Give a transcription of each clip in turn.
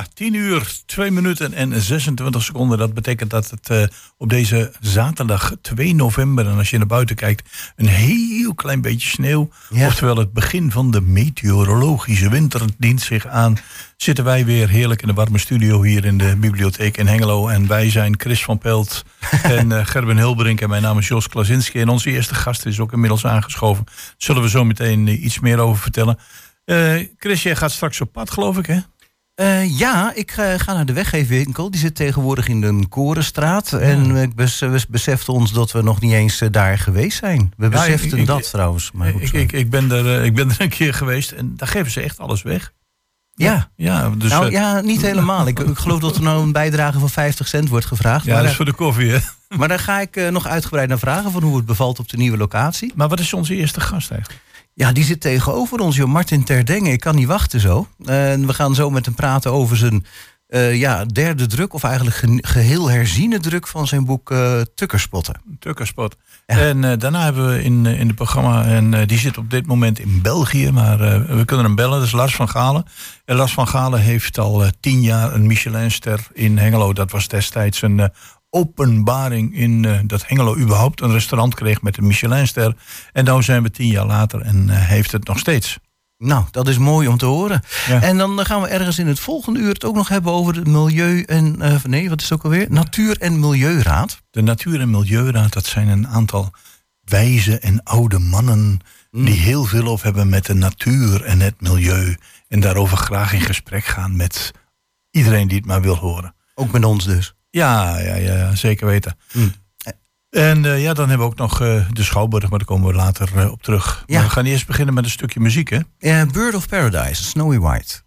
Ja, 10 uur, 2 minuten en 26 seconden. Dat betekent dat het uh, op deze zaterdag 2 november, en als je naar buiten kijkt, een heel klein beetje sneeuw. Ja. Oftewel het begin van de meteorologische winter dient zich aan. Zitten wij weer heerlijk in de warme studio hier in de bibliotheek in Hengelo. En wij zijn Chris van Pelt en uh, Gerben Hilbrink. En mijn naam is Jos Klasinski. En onze eerste gast is ook inmiddels aangeschoven. Zullen we zo meteen uh, iets meer over vertellen. Chris, jij gaat straks op pad, geloof ik, hè? Uh, ja, ik uh, ga naar de weggeefwinkel. Die zit tegenwoordig in de Korenstraat. En bes we beseften ons dat we nog niet eens uh, daar geweest zijn. We ja, beseften ik, dat ik, trouwens. Maar ik, ik, ik, ben er, ik ben er een keer geweest en daar geven ze echt alles weg. Ja, ja, dus, nou, ja niet helemaal. ik, ik geloof dat er nou een bijdrage van 50 cent wordt gevraagd. Ja, maar dat is voor de koffie, hè? Maar daar ga ik nog uitgebreid naar vragen van hoe het bevalt op de nieuwe locatie. Maar wat is onze eerste gast eigenlijk? Ja, die zit tegenover ons, joh. Martin Terdengen. Ik kan niet wachten zo. En we gaan zo met hem praten over zijn uh, ja, derde druk, of eigenlijk ge geheel herziene druk van zijn boek uh, Tukkerspotten. Tukkerspot. Ja. En uh, daarna hebben we in, in het programma, en die zit op dit moment in België, maar we kunnen hem bellen, dat is Lars van Galen. En Lars van Galen heeft al tien jaar een Michelinster in Hengelo. Dat was destijds een openbaring in uh, dat Hengelo überhaupt een restaurant kreeg met een Michelinster. En nu zijn we tien jaar later en uh, heeft het nog steeds. Nou, dat is mooi om te horen. Ja. En dan gaan we ergens in het volgende uur het ook nog hebben over de milieu en uh, nee, wat is het ook alweer? Natuur- en Milieuraad. De Natuur- en Milieuraad, dat zijn een aantal wijze en oude mannen mm. die heel veel over hebben met de natuur en het milieu. En daarover graag in gesprek gaan met iedereen die het maar wil horen. Ook met ons dus. Ja, ja, ja zeker weten. Mm. En uh, ja, dan hebben we ook nog uh, de Schouwburg, maar daar komen we later uh, op terug. Ja. Maar we gaan eerst beginnen met een stukje muziek, hè? Bird of Paradise, Snowy White.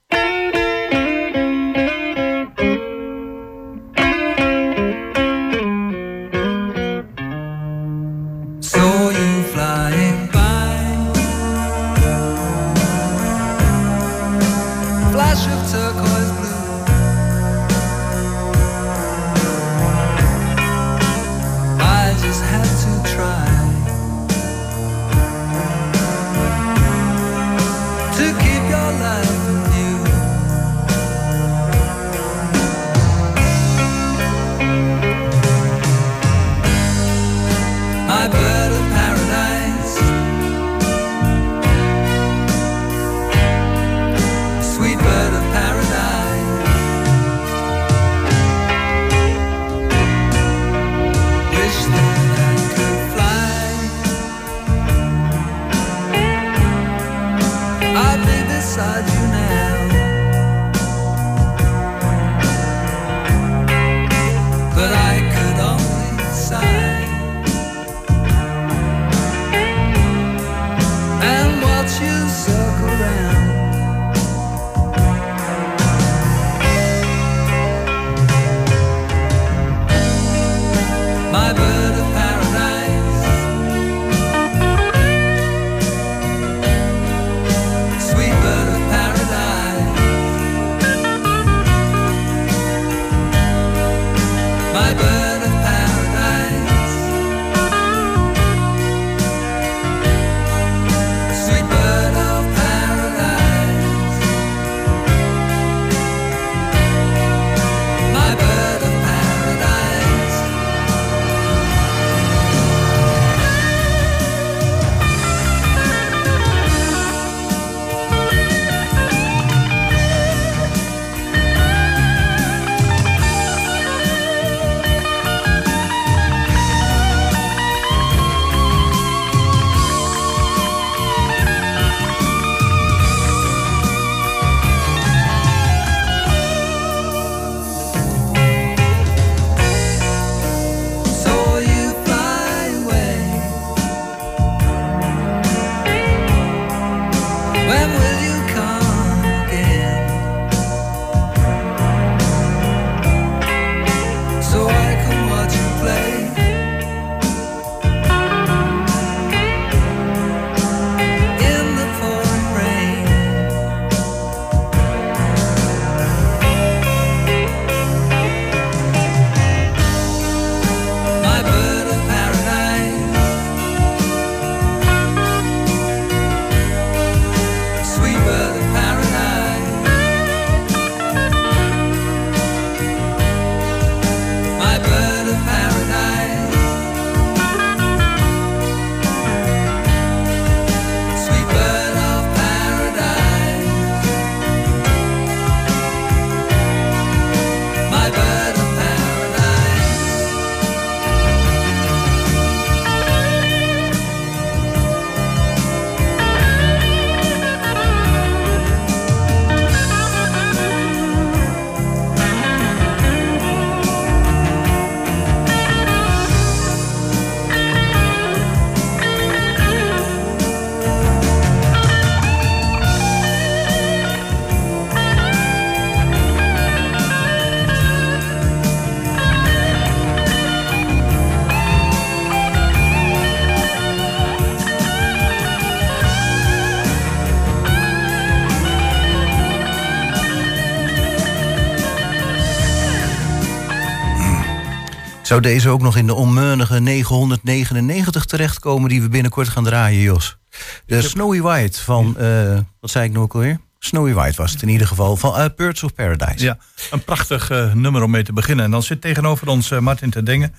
Zou deze ook nog in de onmeunige 999 terechtkomen die we binnenkort gaan draaien, Jos? De Snowy White van, uh, wat zei ik nog ook alweer? Snowy White was het in ieder geval, van uh, Birds of Paradise. Ja, een prachtig uh, nummer om mee te beginnen. En dan zit tegenover ons Martin te Dingen.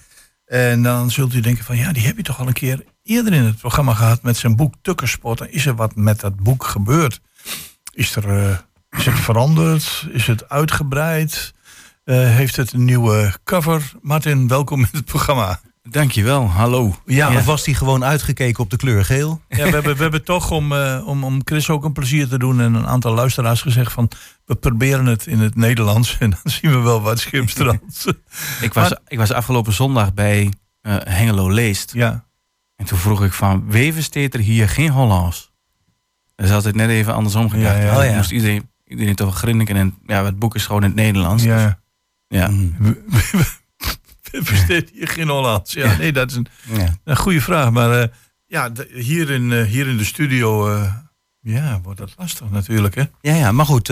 En dan zult u denken van, ja, die heb je toch al een keer eerder in het programma gehad met zijn boek Tukkerspot. Is er wat met dat boek gebeurd? Is, er, is het veranderd? Is het uitgebreid? Heeft het een nieuwe cover? Martin, welkom in het programma. Dankjewel, hallo. Ja, ja. of was hij gewoon uitgekeken op de kleur geel? Ja, we hebben, we hebben toch om, uh, om, om Chris ook een plezier te doen en een aantal luisteraars gezegd van we proberen het in het Nederlands en dan zien we wel wat Schimstrand. ik, was, maar, ik was afgelopen zondag bij uh, Hengelo Leest. Ja. En toen vroeg ik van, wevensteet er hier geen Hollands? Dat is altijd net even andersom gedacht. Ja, ja. Ja. Moest iedereen, iedereen toch grinniken en ja, het boek is gewoon in het Nederlands. Ja. Dus, ja. Mm. versteed je geen Hollands? Ja, nee, dat is een, ja. een goede vraag. Maar uh, ja, hier, in, uh, hier in de studio uh, ja, wordt dat lastig natuurlijk. Hè? Ja, ja, maar goed,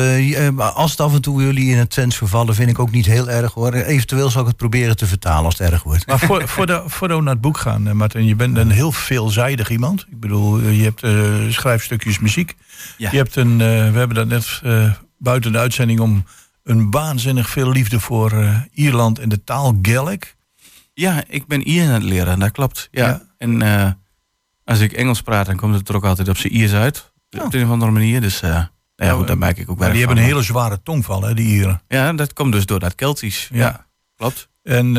als het af en toe jullie in het Twents vervallen, vind ik ook niet heel erg hoor. Eventueel zal ik het proberen te vertalen als het erg wordt. Maar voor, voor de, voordat we naar het boek gaan, Martin, je bent een heel veelzijdig iemand. Ik bedoel, je hebt schrijfstukjes muziek. Ja. Je hebt een, we hebben dat net buiten de uitzending om een waanzinnig veel liefde voor uh, Ierland en de taal Gaelic. Ja, ik ben Ier aan het leren, dat klopt. Ja. ja. En uh, als ik Engels praat, dan komt het er ook altijd op zijn Iers uit. Op een of andere manier. Dus uh, ja, ja goed, daar maak ik ook wel. Die hebben een hele zware tongval, hè, die Ieren. Ja, dat komt dus door dat Keltisch. Ja, ja klopt. En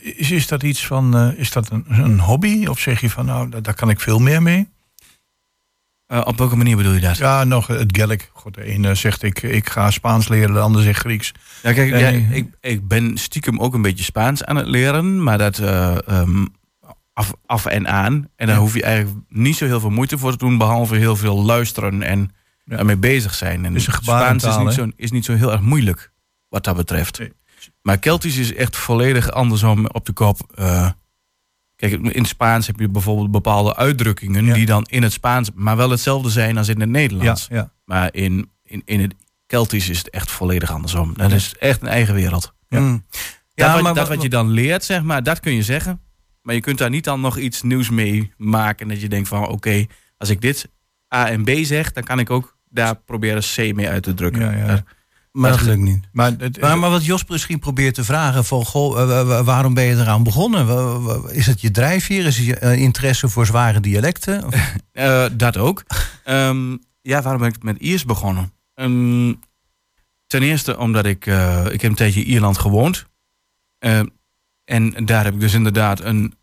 is, is dat iets van, is dat een, een, hobby? Of zeg je van, nou, daar, daar kan ik veel meer mee? Uh, op welke manier bedoel je dat? Ja, nog het Gaelic. God, de ene zegt ik, ik ga Spaans leren, de ander zegt Grieks. Ja, kijk, ja, ik, ik ben stiekem ook een beetje Spaans aan het leren, maar dat uh, um, af, af en aan. En daar hoef je eigenlijk niet zo heel veel moeite voor te doen, behalve heel veel luisteren en ja. ermee bezig zijn. En dus Spaans is niet, zo, is niet zo heel erg moeilijk, wat dat betreft. Nee. Maar Keltisch is echt volledig andersom op de kop. Uh, Kijk, in Spaans heb je bijvoorbeeld bepaalde uitdrukkingen die dan in het Spaans, maar wel hetzelfde zijn als in het Nederlands. Ja, ja. Maar in, in, in het Keltisch is het echt volledig andersom. Dat is echt een eigen wereld. Ja, mm. ja dat, wat, maar, dat wat je dan leert, zeg maar, dat kun je zeggen. Maar je kunt daar niet dan nog iets nieuws mee maken. Dat je denkt van oké, als ik dit A en B zeg, dan kan ik ook daar proberen C mee uit te drukken. Ja, ja. Maar dat lukt niet. Maar, het, maar, maar, wat Jos misschien probeert te vragen: van, goh, waarom ben je eraan begonnen? Is het je drijfveer? Is het je uh, interesse voor zware dialecten? uh, dat ook. um, ja, waarom ben ik met Iers begonnen? Um, ten eerste omdat ik, uh, ik heb een tijdje in Ierland gewoond. en daar heb ik dus inderdaad een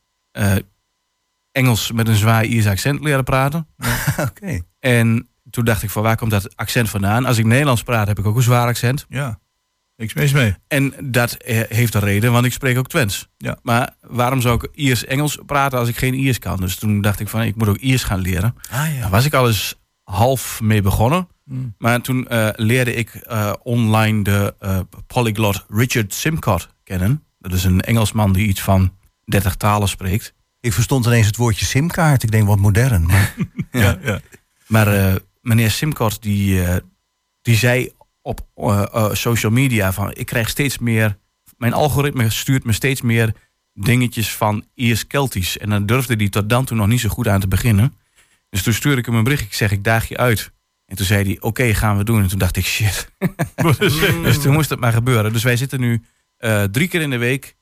Engels met een zwaar Iers accent leren praten. Oké. Okay. En toen dacht ik van waar komt dat accent vandaan? Als ik Nederlands praat heb ik ook een zwaar accent. Ja, niks mis mee. En dat heeft een reden, want ik spreek ook Twents. Ja. Maar waarom zou ik Iers-Engels praten als ik geen Iers kan? Dus toen dacht ik van ik moet ook Iers gaan leren. Ah, ja. Daar was ik al eens half mee begonnen. Hmm. Maar toen uh, leerde ik uh, online de uh, polyglot Richard Simcott kennen. Dat is een Engelsman die iets van 30 talen spreekt. Ik verstond ineens het woordje simkaart. Ik denk wat modern. Maar, ja, ja. maar meneer Simkort die, uh, die zei op uh, uh, social media van ik krijg steeds meer, mijn algoritme stuurt me steeds meer dingetjes van Iers Keltisch. En dan durfde hij tot dan toe nog niet zo goed aan te beginnen. Dus toen stuurde ik hem een bericht, ik zeg ik daag je uit. En toen zei hij oké okay, gaan we doen. En toen dacht ik shit. dus toen moest het maar gebeuren. Dus wij zitten nu drie keer in de week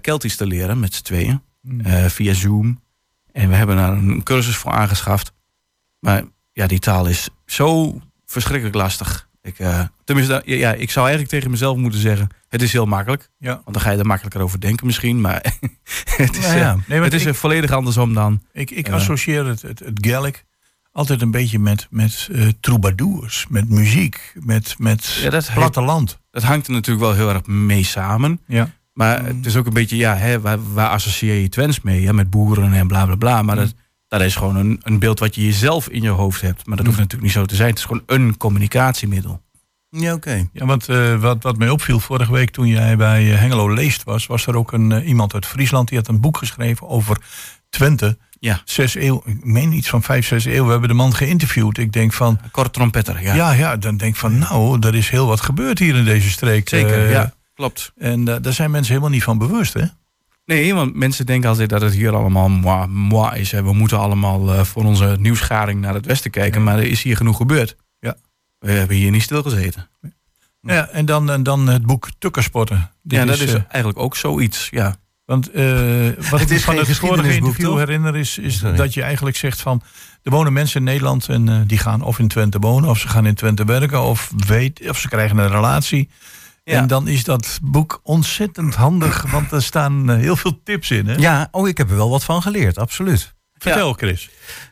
Keltisch te leren met z'n tweeën. Hmm. via Zoom. En we hebben daar een cursus voor aangeschaft. Maar ja, die taal is zo verschrikkelijk lastig. Ik, uh, tenminste, ja, ik zou eigenlijk tegen mezelf moeten zeggen: het is heel makkelijk. Ja. Want dan ga je er makkelijker over denken, misschien. Maar het is, nou ja. nee, het is ik, volledig andersom dan. Ik, ik associeer het, het, het Gaelic altijd een beetje met, met uh, troubadours, met muziek, met, met ja, dat platteland. dat hangt er natuurlijk wel heel erg mee samen. Ja. Maar het is ook een beetje, ja, hè, waar, waar associeer je Twents mee? Ja, met boeren en bla bla bla. Maar mm. dat dat is gewoon een, een beeld wat je jezelf in je hoofd hebt. Maar dat hoeft mm. natuurlijk niet zo te zijn. Het is gewoon een communicatiemiddel. Ja, oké. Ja, want uh, wat, wat mij opviel vorige week toen jij bij eh, Hengelo Leest was, was er ook een, uh, iemand uit Friesland die had een boek geschreven over Twente. Ja. Zes eeuw, ik meen iets van vijf, zes eeuw. We hebben de man geïnterviewd. Ik denk van. Kort trompetter, ja. Ja, ja, dan denk ik van, nou, er is heel wat gebeurd hier in deze streek. Zeker, ja, klopt. En daar zijn mensen helemaal niet van bewust, hè? Nee, want mensen denken altijd dat het hier allemaal moi, moi is. Hè. We moeten allemaal eh, voor onze nieuwsgaring naar het westen kijken. Maar er is hier genoeg gebeurd. Ja. We hebben hier niet stilgezeten. Ja, en dan, en dan het boek Tukkersporten. Dit ja, dat is eh, eigenlijk ook zoiets. Ja. Want eh, wat ik van het vorige interview toch? herinner is, is Sorry. dat je eigenlijk zegt van... er wonen mensen in Nederland en eh, die gaan of in Twente wonen... of ze gaan in Twente werken of, weet, of ze krijgen een relatie. Ja. En dan is dat boek ontzettend handig, want er staan eh, heel veel tips in. Hè? Ja, oh, ik heb er wel wat van geleerd, absoluut. Vertel Chris.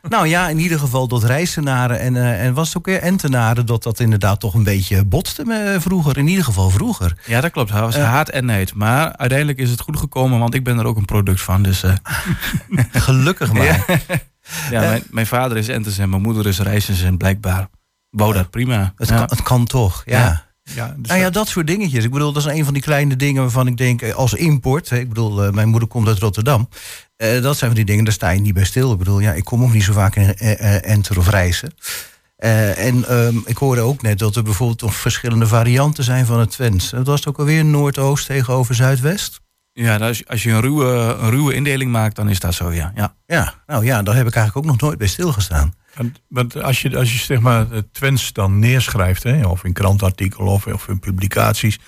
Nou ja, in ieder geval dat reizenaren en, eh, en was het ook weer entenaren... dat dat inderdaad toch een beetje botste me vroeger. In ieder geval vroeger. ja, dat klopt. Het was Eh. haat en neid. Maar uiteindelijk is het goed gekomen, want ik ben er ook een product van. Dus eh, Gelukkig maar. Ja. ja, mijn, mijn vader is Entes en mijn moeder is Reizens en blijkbaar wou dat prima. Het, Ja. kan, het kan toch, ja. Ja. Dus Nou ja, dat soort dingetjes. Ik bedoel, dat is een van die kleine dingen waarvan ik denk, eh, als import. Ik bedoel, eh, mijn moeder komt uit Rotterdam. Eh, dat zijn van die dingen, daar sta je niet bij stil. Ik bedoel, ja, ik kom ook niet zo vaak in Enter of reizen. En ehm, ik hoorde ook net dat er bijvoorbeeld nog verschillende varianten zijn van het Twents. Dat was het ook alweer Noordoost tegenover Zuidwest. Ja, als, als je een ruwe, een ruwe indeling maakt, dan is dat zo, ja. ja. Ja, nou ja, daar heb ik eigenlijk ook nog nooit bij stilgestaan. Want, want als je, als je zeg maar het Twents dan neerschrijft, hè, of in krantartikelen of, of in publicaties,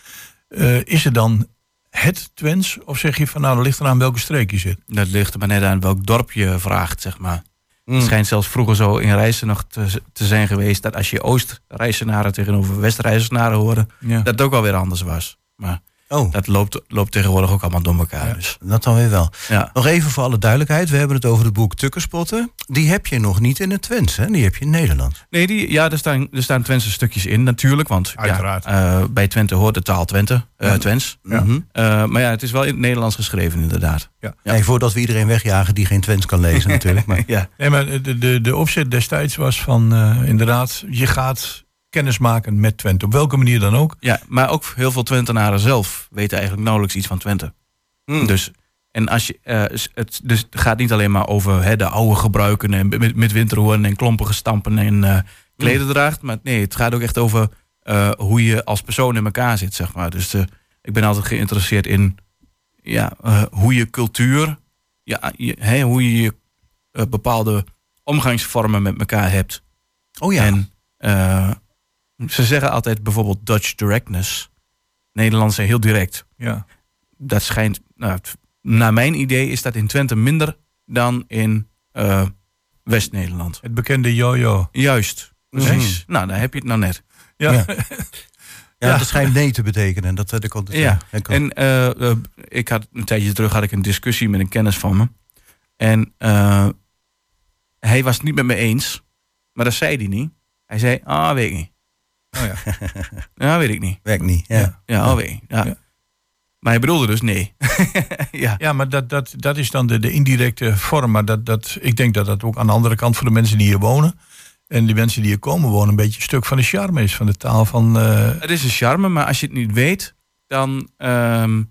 eh, is het dan het Twents? Of zeg je van nou, dat ligt eraan welke streek je zit? Dat ligt er maar net aan welk dorp je vraagt, zeg maar. Mm. Het schijnt zelfs vroeger zo in reizen nog te, te zijn geweest... dat als je Oost-reizenaren tegenover West-reizenaren hoorde... Ja. dat het ook alweer anders was. Maar Oh, dat loopt, loopt tegenwoordig ook allemaal door elkaar. Ja. Dus, dat dan weer wel. ja. Nog even voor alle duidelijkheid. We hebben het over het boek Tukkerspotten. Die heb je nog niet in het Twents, hè? Die heb je in Nederland. Nee, die, ja, er staan, er staan Twentse stukjes in natuurlijk. Want ja, Uiteraard. eh, bij Twente hoort de taal Twente, eh Twents. Ja. Mhm. Eh, maar ja, het is wel in het Nederlands geschreven inderdaad. Ja. Nee, voordat we iedereen wegjagen die geen Twents kan lezen natuurlijk. Maar, Ja, Nee, maar de, de, de opzet destijds was van eh, inderdaad, je gaat kennis maken met Twente. Op welke manier dan ook. ja, maar ook heel veel Twentenaren zelf weten eigenlijk nauwelijks iets van Twente. Mm. Dus, en als je, eh, het, dus het gaat niet alleen maar over hè, de oude gebruiken en met, met winterhoorn en klompige stampen en eh klederdracht. Maar nee, het gaat ook echt over eh, hoe je als persoon in elkaar zit, zeg maar. Dus ik ben altijd geïnteresseerd in ja, eh, hoe je cultuur, ja, je, hè, hoe je bepaalde omgangsvormen met elkaar hebt. oh ja. En eh, ze zeggen altijd bijvoorbeeld Dutch directness. Nederlanders zijn heel direct. Ja. Dat schijnt, nou, naar mijn idee is dat in Twente minder dan in eh, West-Nederland. Het bekende jojo. Juist, precies. Nou, daar heb je het nou net. Ja. Ja. ja, dat schijnt nee te betekenen. Dat, dat komt het Ja. kan. En eh, eh, ik had een tijdje terug had ik een discussie met een kennis van me. En hij was het niet met me eens. Maar dat zei hij niet. Hij zei, ah, weet ik niet. Oh ja. Ja, weet ik niet. Werkt niet. Ja. Ja, oh, ik. Ja. Ja. Maar hij bedoelde dus nee. ja. Ja, maar dat, dat, dat is dan de, de indirecte vorm. Maar dat, dat, ik denk dat dat ook aan de andere kant voor de mensen die hier wonen. En die mensen die hier komen wonen, een beetje een stuk van de charme is. Van de taal van. eh, Het is een charme, maar als je het niet weet, dan, ehm,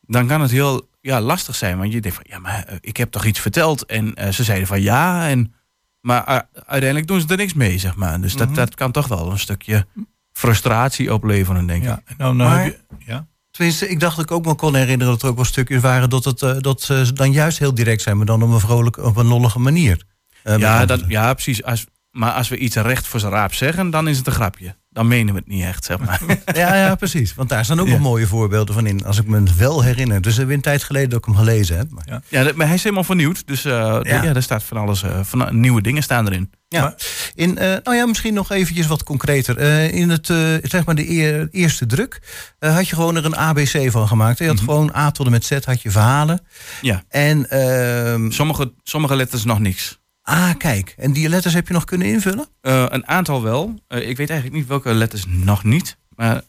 dan kan het heel ja, lastig zijn. Want je denkt van, ja, maar eh, ik heb toch iets verteld. En eh, ze zeiden van ja. En, maar eh, uiteindelijk doen ze er niks mee, zeg maar. Dus dat, Mhm. dat kan toch wel een stukje frustratie opleveren, denk ik. ja, nou, nou Maar- heb je, ja. Tenminste, ik dacht dat ik ook me kon herinneren dat er ook wel stukjes waren dat, het, eh, dat ze dan juist heel direct zijn, maar dan op een vrolijke, op een lollige manier. Eh, Ja, dat, ja, precies. Als, maar als we iets recht voor zijn raap zeggen, dan is het een grapje. Dan menen we het niet echt, zeg maar. ja, ja, precies. Want daar staan ook Ja. wel mooie voorbeelden van in, als ik me het wel herinner. Dus een tijd geleden dat ik hem gelezen heb. Maar, Ja. Ja, maar hij is helemaal vernieuwd. Dus eh, ja. Daar staat van alles. eh, van, nieuwe dingen staan erin. Ja. Maar- In, eh, nou ja, misschien nog eventjes wat concreter. Eh, in het, eh, zeg maar de eer- eerste druk eh, had je gewoon er een ABC van gemaakt. Je had Mhm. gewoon A tot en met Z had je verhalen. Ja. En, ehm, Sommige, sommige letters nog niks. Ah, kijk. En die letters heb je nog kunnen invullen? Eh, een aantal wel. Eh, ik weet eigenlijk niet welke letters nog niet. Maar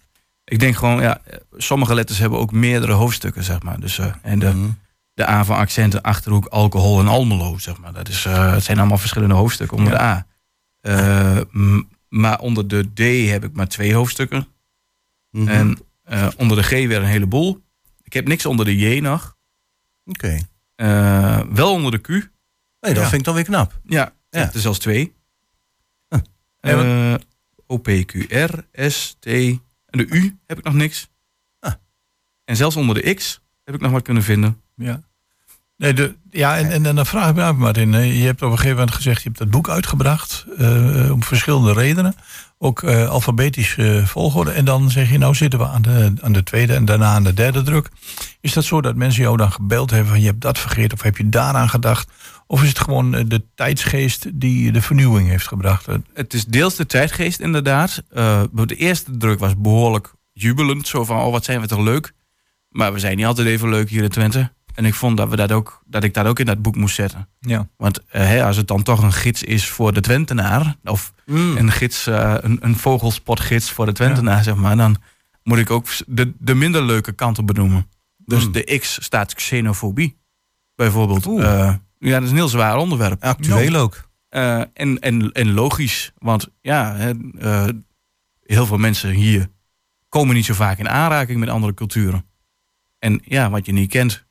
ik denk gewoon, ja, sommige letters hebben ook meerdere hoofdstukken, zeg maar. Dus, eh, en de, Mhm. de A van accenten, achterhoek, alcohol en Almelo, zeg maar. Dat is, het zijn allemaal verschillende hoofdstukken onder de A. M- maar onder de D heb ik maar twee hoofdstukken. Mhm. En onder de G weer een heleboel. Ik heb niks onder de J nog. Oké. Wel onder de Q. Nee, dat Ja. vind ik dan weer knap. Ja, Ja. het is zelfs twee. Huh. Eh, O, P, Q, R, S, T. En de U heb ik nog niks. En zelfs onder de X heb ik nog wat kunnen vinden. Ja. Nee, de, ja, en, en, en dan vraag ik me af, Martin. Je hebt op een gegeven moment gezegd, je hebt dat boek uitgebracht. Uh, om verschillende redenen. Ook uh, alfabetisch uh, volgorde. En dan zeg je, nou zitten we aan de, aan de tweede en daarna aan de derde druk. Is dat zo dat mensen jou dan gebeld hebben van je hebt dat vergeten of heb je daaraan gedacht? Of is het gewoon de tijdsgeest die de vernieuwing heeft gebracht? Het is deels de tijdgeest inderdaad. de eerste druk was behoorlijk jubelend. Zo van, oh wat zijn we toch leuk. Maar we zijn niet altijd even leuk hier in Twente. En ik vond dat, we dat, ook, dat ik dat ook in dat boek moest zetten. Ja. Want uh, als het dan toch een gids is voor de Twentenaar... of mm. een, gids, uh, een, een vogelspotgids voor de Twentenaar, zeg maar... dan moet ik ook de, de minder leuke kanten benoemen. Dus mm. de X staat xenofobie, bijvoorbeeld. Uh, ja, dat is een heel zwaar onderwerp. Actueel ook. en, en, en logisch, want ja, heel veel mensen hier komen niet zo vaak in aanraking met andere culturen. En ja, wat je niet kent,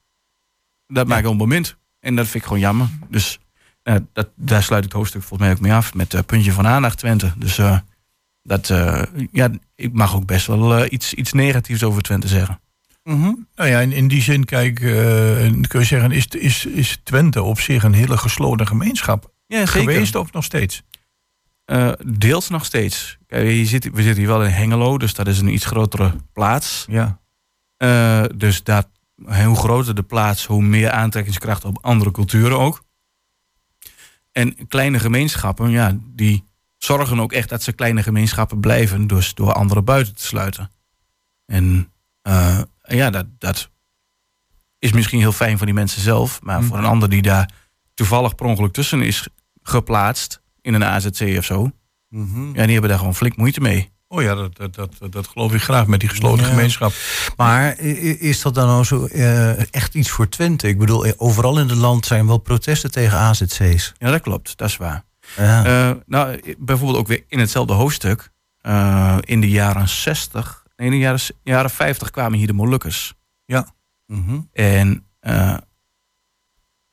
dat maakt onbemind. En dat vind ik gewoon jammer. Dus uh, dat, daar sluit het hoofdstuk volgens mij ook mee af. Met puntje van aandacht Twente. Dus dat, ja, ik mag ook best wel iets, iets negatiefs over Twente zeggen. Mm -hmm. Nou ja, in, in die zin, kijk, kun je zeggen, is, is, is Twente op zich een hele gesloten gemeenschap ja, geweest of nog steeds? deels nog steeds. Kijk, je zit, we zitten hier wel in Hengelo, dus dat is een iets grotere plaats. Ja. dus dat hoe groter de plaats, hoe meer aantrekkingskracht op andere culturen ook. En kleine gemeenschappen, ja, die zorgen ook echt dat ze kleine gemeenschappen blijven, dus door anderen buiten te sluiten. En uh, ja, dat, dat is misschien heel fijn voor die mensen zelf, maar voor een mhm. ander die daar toevallig per ongeluk tussen is geplaatst in een AZC of zo, mm ja, die hebben daar gewoon flink moeite mee. Oh ja, dat, dat, dat, dat geloof ik graag met die gesloten gemeenschap. Maar is dat dan nou zo uh, echt iets voor Twente? Ik bedoel, overal in het land zijn wel protesten tegen AZC's. Ja, dat klopt. Dat is waar. Ja. Uh, nou, bijvoorbeeld ook weer in hetzelfde hoofdstuk. Uh, in de jaren 60, nee, in de jaren, jaren 50 kwamen hier de Molukkers. Ja. Mm -hmm. En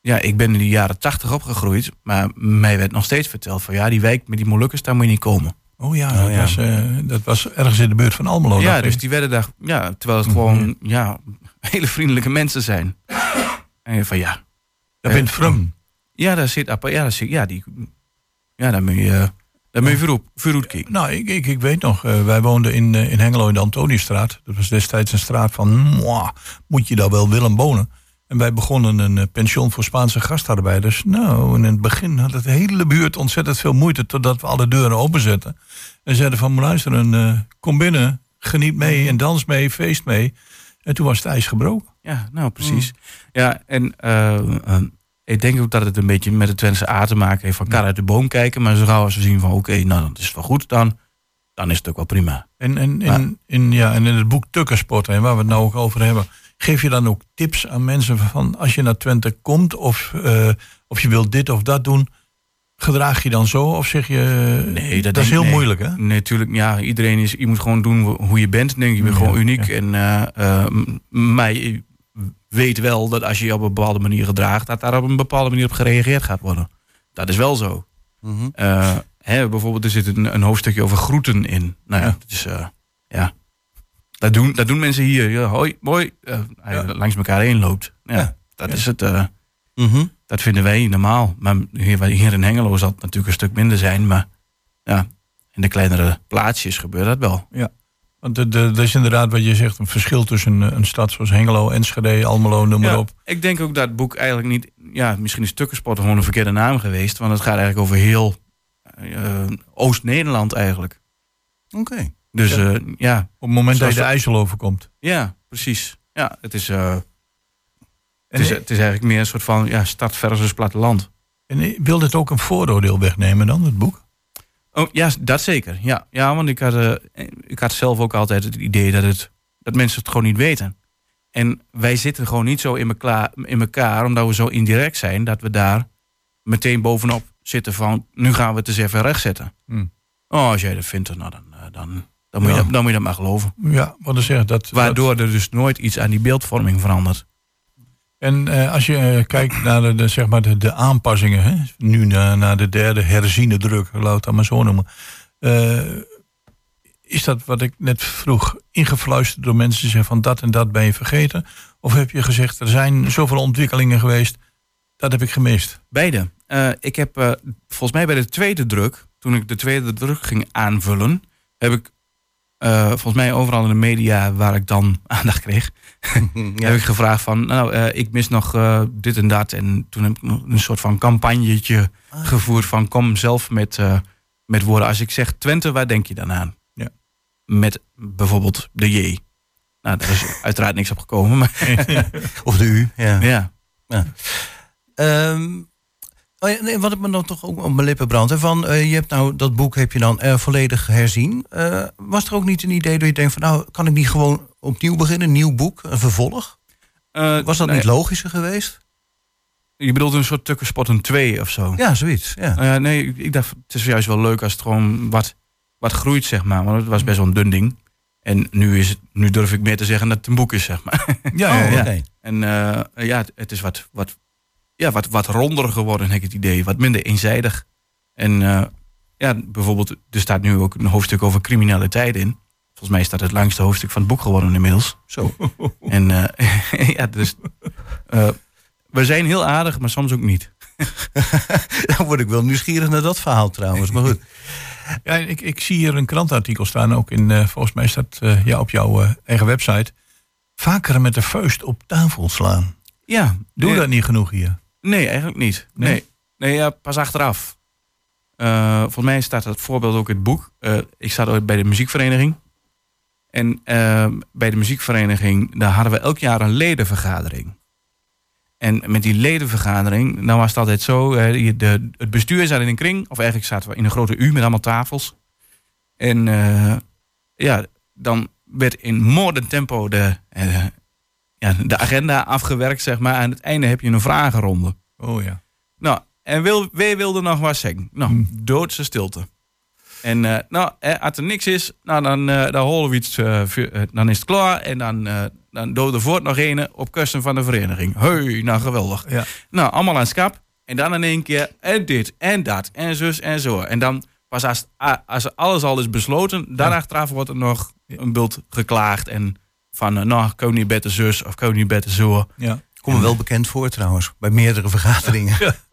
ja, ik ben in de jaren 80 opgegroeid. Maar mij werd nog steeds verteld van ja, die wijk met die Molukkers, daar moet je niet komen. Oh ja, dat, Was, uh, dat was ergens in de buurt van Almelo. Ja, dus die werden daar, ja, terwijl het gewoon mhm. ja, hele vriendelijke mensen zijn. En van ja. Dat bent Frum. Ja, daar zit, ja, daar zit, ja, die, ja, daar moet je, daar moet je kijken. Nou, ik, ik, ik weet nog, uh, wij woonden in, uh, in Hengelo in de Antoniestraat. Dat was destijds een straat van, mwah, moet je daar wel willen wonen? En wij begonnen een uh, pension voor Spaanse gastarbeiders. Nou, in het begin had het de hele buurt ontzettend veel moeite... totdat we alle deuren openzetten. En zeiden van, luisteren, uh, kom binnen, geniet mee en dans mee, feest mee. En toen was het ijs gebroken. Ja, nou precies. Mm. Ja, en uh, ik denk ook dat het een beetje met de Twentse aard te maken heeft... van kar uit de boom kijken. Maar zo gauw als we zien van, oké, nou, dan is wel goed dan... dan is het ook wel prima. En, en, in, in, ja, en in het boek Tukkersport, waar we het nou ook over hebben... Geef je dan ook tips aan mensen van als je naar Twente komt of, uh, of je wilt dit of dat doen, gedraag je dan zo of zeg je nee, dat, is heel moeilijk hè? Nee, natuurlijk. Ja, iedereen is, je moet gewoon doen hoe je bent. Denk je, je bent gewoon uniek. En uh, uh, maar je weet wel dat als je je op een bepaalde manier gedraagt, dat daar op een bepaalde manier op gereageerd gaat worden. Dat is wel zo. Mm -hmm. hè, bijvoorbeeld, er zit een, een, hoofdstukje over groeten in. Nou ja, ja. Dus, ja. Dat doen, dat doen mensen hier. Ja, hoi, mooi. Uh, ja. Langs elkaar heen loopt. Ja, dat is het. Mm -hmm. Dat vinden wij normaal. Maar hier, hier in Hengelo zal het natuurlijk een stuk minder zijn. Maar ja, in de kleinere plaatsjes gebeurt dat wel. Ja. Want er is inderdaad wat je zegt, een verschil tussen een stad zoals Hengelo, Enschede, Almelo, noem maar op. Ik denk ook dat het boek eigenlijk niet, ja, misschien is Tukkensport gewoon een verkeerde naam geweest. Want het gaat eigenlijk over heel uh, Oost-Nederland eigenlijk. Oké. Dus ja, uh, ja. op het moment dat je de IJssel overkomt. Ja, precies. Ja, het is, uh, het, is, het is eigenlijk meer een soort van ja, stad versus platteland. En wil dit ook een vooroordeel wegnemen dan, het boek? Oh, ja, dat zeker. Ja, ja want ik had, uh, ik had zelf ook altijd het idee dat, het, dat mensen het gewoon niet weten. En wij zitten gewoon niet zo in, elkaar, in elkaar, omdat we zo indirect zijn, dat we daar meteen bovenop zitten van, nu gaan we het eens even rechtzetten. Hmm. Oh, als jij dat vindt, nou, dan, dan, dan moet, je, dat, dan moet je dat maar geloven. Ja, wat zeg dat. Waardoor er dus nooit iets aan die beeldvorming verandert. En uh, als je uh, kijkt naar de, zeg maar de, aanpassingen, hè? nu naar, de derde herziene druk, laat het maar zo noemen. Uh, is dat wat ik net vroeg ingefluisterd door mensen die zeggen van dat en dat ben je vergeten? Of heb je gezegd, er zijn zoveel ontwikkelingen geweest, dat heb ik gemist? Beide. Ik heb volgens mij bij de tweede druk, toen ik de tweede druk ging aanvullen, heb ik uh, volgens mij overal in de media waar ik dan aandacht kreeg, ja. heb ik gevraagd van, nou, ik mis nog dit en dat. En toen heb ik een soort van campagnetje ah. gevoerd van kom zelf met, met woorden. Als ik zeg Twente, waar denk je dan aan? Ja. Met bijvoorbeeld de J. Nou, daar is uiteraard niks op gekomen. Maar of de U, ja. ja. ja. Um, oh ja, nee, wat ik me dan toch ook op mijn lippen brandt. Van, uh, je hebt nou dat boek heb je dan uh, volledig herzien. Uh, was er ook niet een idee dat je denkt van nou kan ik niet gewoon opnieuw beginnen, een nieuw boek, een vervolg? was dat niet logischer geweest? Je bedoelt een soort Tukkerspotten 2 of zo? Ja, zoiets. Ja. nee, ik dacht het is juist wel leuk als het gewoon wat, wat groeit, zeg maar. Want het was best wel een dun ding. En nu, is het, nu durf ik meer te zeggen dat het een boek is, zeg maar. Ja, ja, ja. Oh, En ja, het is wat, wat ja, wat, wat ronder geworden, heb ik het idee. Wat minder eenzijdig. En uh, ja, bijvoorbeeld, er staat nu ook een hoofdstuk over criminaliteit in. Volgens mij staat het langste hoofdstuk van het boek geworden inmiddels. Zo. en uh, ja, dus uh, we zijn heel aardig, maar soms ook niet. Dan word ik wel nieuwsgierig naar dat verhaal trouwens. Maar goed. Ja, ik, ik zie hier een krantartikel staan, ook in, volgens mij staat ja, op jouw eigen website. Vaker met de vuist op tafel slaan. Ja. Doe dat niet genoeg hier? Nee, eigenlijk niet. Nee, nee, ja, pas achteraf. Uh, volgens mij staat dat voorbeeld ook in het boek. Uh, ik zat ooit bij de muziekvereniging. En uh, bij de muziekvereniging, daar hadden we elk jaar een ledenvergadering. En met die ledenvergadering, nou was het altijd zo, de, het bestuur zat in een kring, of eigenlijk zaten we in een grote U met allemaal tafels. En ja, dan werd in moordend tempo de, ja, de agenda afgewerkt, zeg maar. Aan het einde heb je een vragenronde. Oh ja. Nou, en wil, wie wilde nog wat zeggen? Nou, hm. doodse stilte. En uh, nou, als er niks is, nou, dan, uh, dan holen we iets, uh, dan is het klaar. En dan, dan doden voort nog een op kussen van de vereniging. Hoi, nou geweldig. Ja. Nou, allemaal aan skap. En dan in één keer, en dit, en dat, en zus, en zo. En dan, pas als, als alles al is besloten, dan ja. achteraf wordt er nog een bult geklaagd en van, uh, nou, koning beter zus of koning beter zo. Ja. Kom me wel bekend voor trouwens, bij meerdere vergaderingen.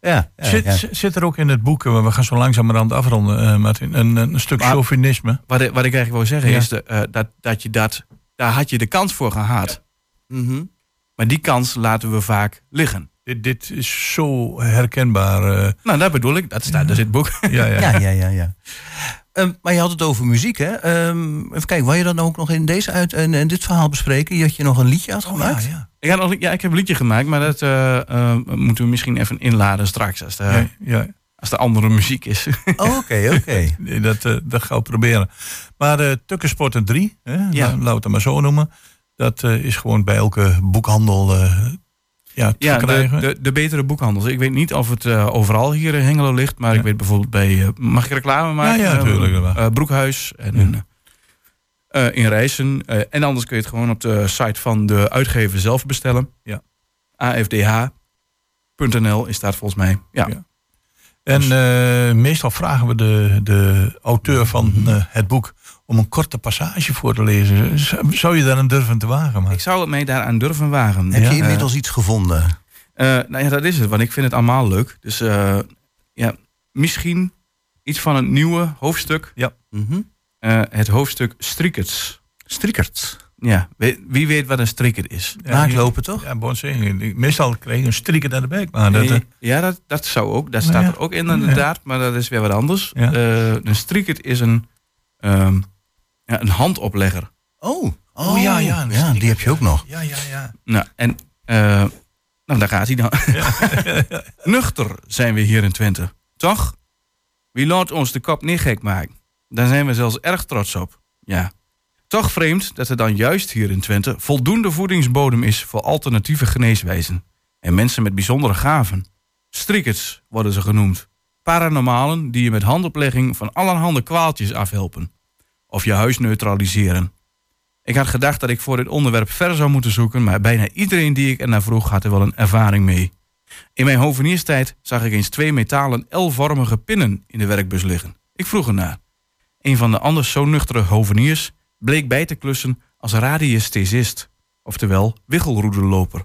Ja. Ja, zit, zit, er ook in het boek, we gaan zo langzamerhand afronden, uh, Martin, een, een stuk maar, chauvinisme? Wat, ik, wat ik eigenlijk wil zeggen is de, uh, dat, dat je dat, daar had je de kans voor gehad. Mm -hmm. Maar die kans laten we vaak liggen. Dit, dit is zo herkenbaar. Uh... Nou, dat bedoel ik. Dat staat dus in het boek. Ja, ja, ja. ja, ja, ja. Um, maar je had het over muziek, hè? Um, even kijken, wil je dat nou ook nog in, deze uit, en, en dit verhaal bespreken? Je had je nog een liedje had gemaakt? Oh, ja, ja. Ik, had ja, ik heb een liedje gemaakt, maar dat uh, uh, moeten we misschien even inladen straks. Als de, ja, ja. Als de andere muziek is. Oh, oké, oké. dat, uh, dat gaan we proberen. Maar Tukkensporten 3, hè, ja. laten we het maar zo noemen. Dat is gewoon bij elke boekhandel ja, ja de, de, de, betere boekhandels. Ik weet niet of het uh, overal hier in Hengelo ligt, maar ik weet bijvoorbeeld bij. Uh, mag ik reclame maken? Ja, ja natuurlijk. Uh, Broekhuis en in Rijssen. en anders kun je het gewoon op de site van de uitgever zelf bestellen. Ja. AFDH.nl is daar volgens mij. Ja. En meestal vragen we de, de auteur van mhm. het boek om een korte passage voor te lezen. Zou je daar een durven te wagen? Maar? Ik zou het mij daaraan durven wagen. Heb je inmiddels iets gevonden? Uh, nou ja, dat is het, want ik vind het allemaal leuk. Dus uh, ja, misschien iets van een nieuwe hoofdstuk. Ja. Mm -hmm. uh, het hoofdstuk Strikkerts. Strikkerts? Ja, wie weet wat een strikker is. Ja, Naaklopen toch? Ja, bon Meestal kreeg je een strikker naar de bek. Maar dat, ja, dat, dat zou ook. Daar staat er ook in inderdaad, maar dat is weer wat anders. een strikker is een... Um, ja, een handoplegger. Oh, oh, ja, ja, ja, die heb je ook nog. Ja, ja, ja. Nou, en uh, nou, daar gaat hij dan. Nuchter zijn we hier in Twente, toch? Wie laat ons de kop niet gek maken? Daar zijn we zelfs erg trots op. Ja. Toch vreemd dat er dan juist hier in Twente voldoende voedingsbodem is voor alternatieve geneeswijzen. En mensen met bijzondere gaven. Strikkers worden ze genoemd. Paranormalen die je met handoplegging van allerhande kwaaltjes afhelpen of je huis neutraliseren. Ik had gedacht dat ik voor dit onderwerp ver zou moeten zoeken, maar bijna iedereen die ik er naar vroeg had er wel een ervaring mee. In mijn hovenierstijd zag ik eens twee metalen L-vormige pinnen in de werkbus liggen. Ik vroeg ernaar. Een van de anders zo nuchtere hoveniers bleek bij te klussen als radiesthesist. oftewel wiggelroedeloper.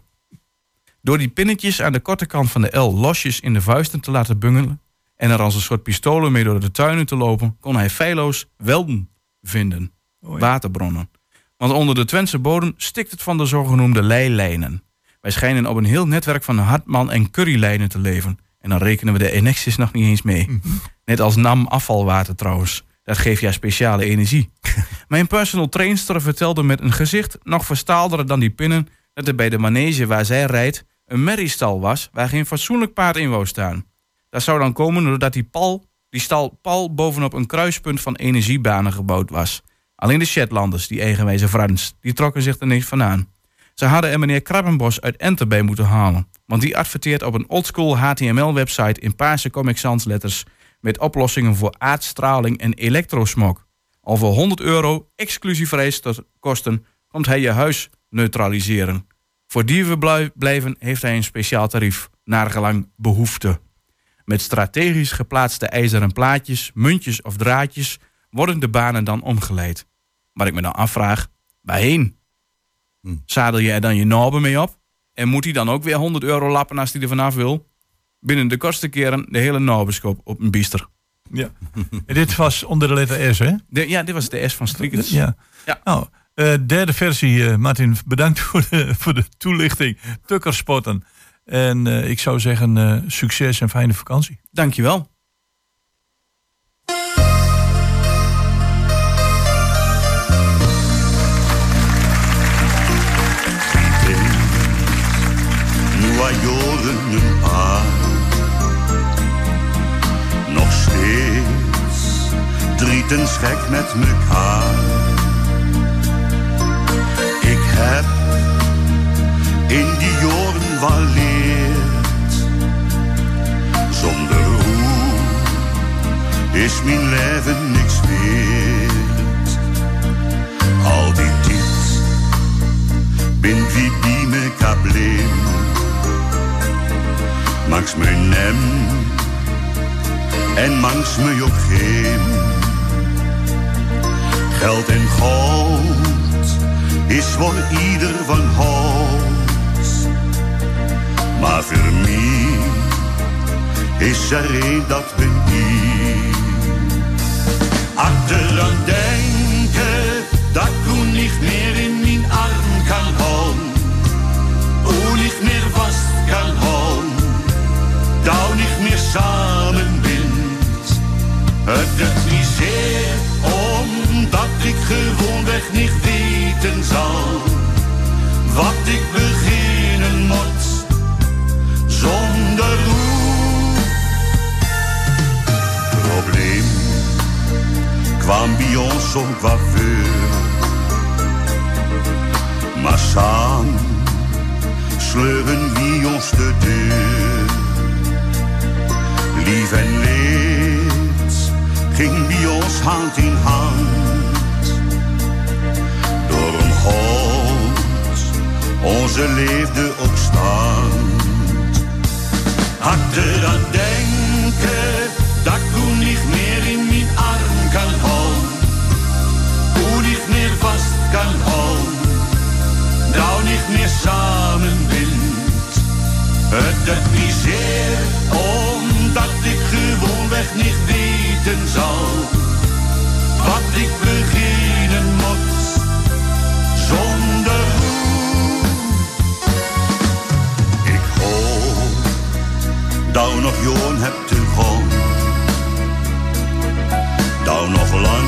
Door die pinnetjes aan de korte kant van de L losjes in de vuisten te laten bungelen en er als een soort pistolen mee door de tuinen te lopen, kon hij feilloos welden vinden. Waterbronnen. Want onder de Twentse bodem stikt het van de zogenoemde leilijnen. Wij schijnen op een heel netwerk van Hartman en Currylijnen te leven. En dan rekenen we de Enexis nog niet eens mee. Mhm. Net als NAM afvalwater trouwens. Dat geeft ja speciale energie. Mijn personal trainster vertelde met een gezicht nog verstaalder dan die pinnen... dat er bij de manege waar zij rijdt een merriestal was... waar geen fatsoenlijk paard in wou staan. Dat zou dan komen doordat die, pal, die stal pal bovenop een kruispunt van energiebanen gebouwd was. Alleen de Shetlanders, die eigenwijze Frans, die trokken zich er niet van aan. Ze hadden er meneer Krabbenbos uit Enter bij moeten halen. Want die adverteert op een oldschool HTML-website in paarse Comic Sans letters... met oplossingen voor aardstraling en elektrosmog. Al voor 100 euro, exclusief reiskosten, komt hij je huis neutraliseren. Voor dievenblijven heeft hij een speciaal tarief, naar gelang behoefte. Met strategisch geplaatste ijzeren plaatjes, muntjes of draadjes worden de banen dan omgeleid. Maar ik me dan afvraag, waarheen? Hm. Zadel je er dan je naben mee op? En moet hij dan ook weer 100 euro lappen als hij er vanaf wil? Binnen de kortste keren de hele nabenschop op een biester. Ja. en dit was onder de letter S, hè? ja, dit was de S van Striekers. Ja. ja. Nou, uh, derde versie, uh, Martin, bedankt voor de, voor de toelichting. Tukkerspotten. En uh, ik zou zeggen, succes en fijne vakantie. Dankjewel. Joden een paar. Nog steeds drieten gek met mekaar. Ik heb in die jaren wel leerd. Zonder hoe is mijn leven niks weerd. Al die tijd bin wie bij mekaar bleef Mangs me nem en mangs me geen. Geld en goud is voor ieder van hout. Maar voor mij is er een dat ben ik. Achteraan denken dat ik niet meer in mijn arm kan houden. Hoe niet meer vast kan houden nou niet meer samen bent. Het doet niet zeer, omdat ik gewoonweg niet weten zal. Wat ik beginnen moet, zonder hoe. Probleem kwam bij ons om coiffeur. Maar samen sleuren wie ons de deur. Lief en leed ging bij ons hand in hand. Door een God onze leefde op stand. Had er aan denken dat ik niet meer in mijn arm kan houden. Hoe niet meer vast kan houden. Nou niet meer samen bent. Het doet zeer dat ik gewoonweg niet weten zal wat ik beginnen moet dat nog joon hebt te gaan, dat nog lang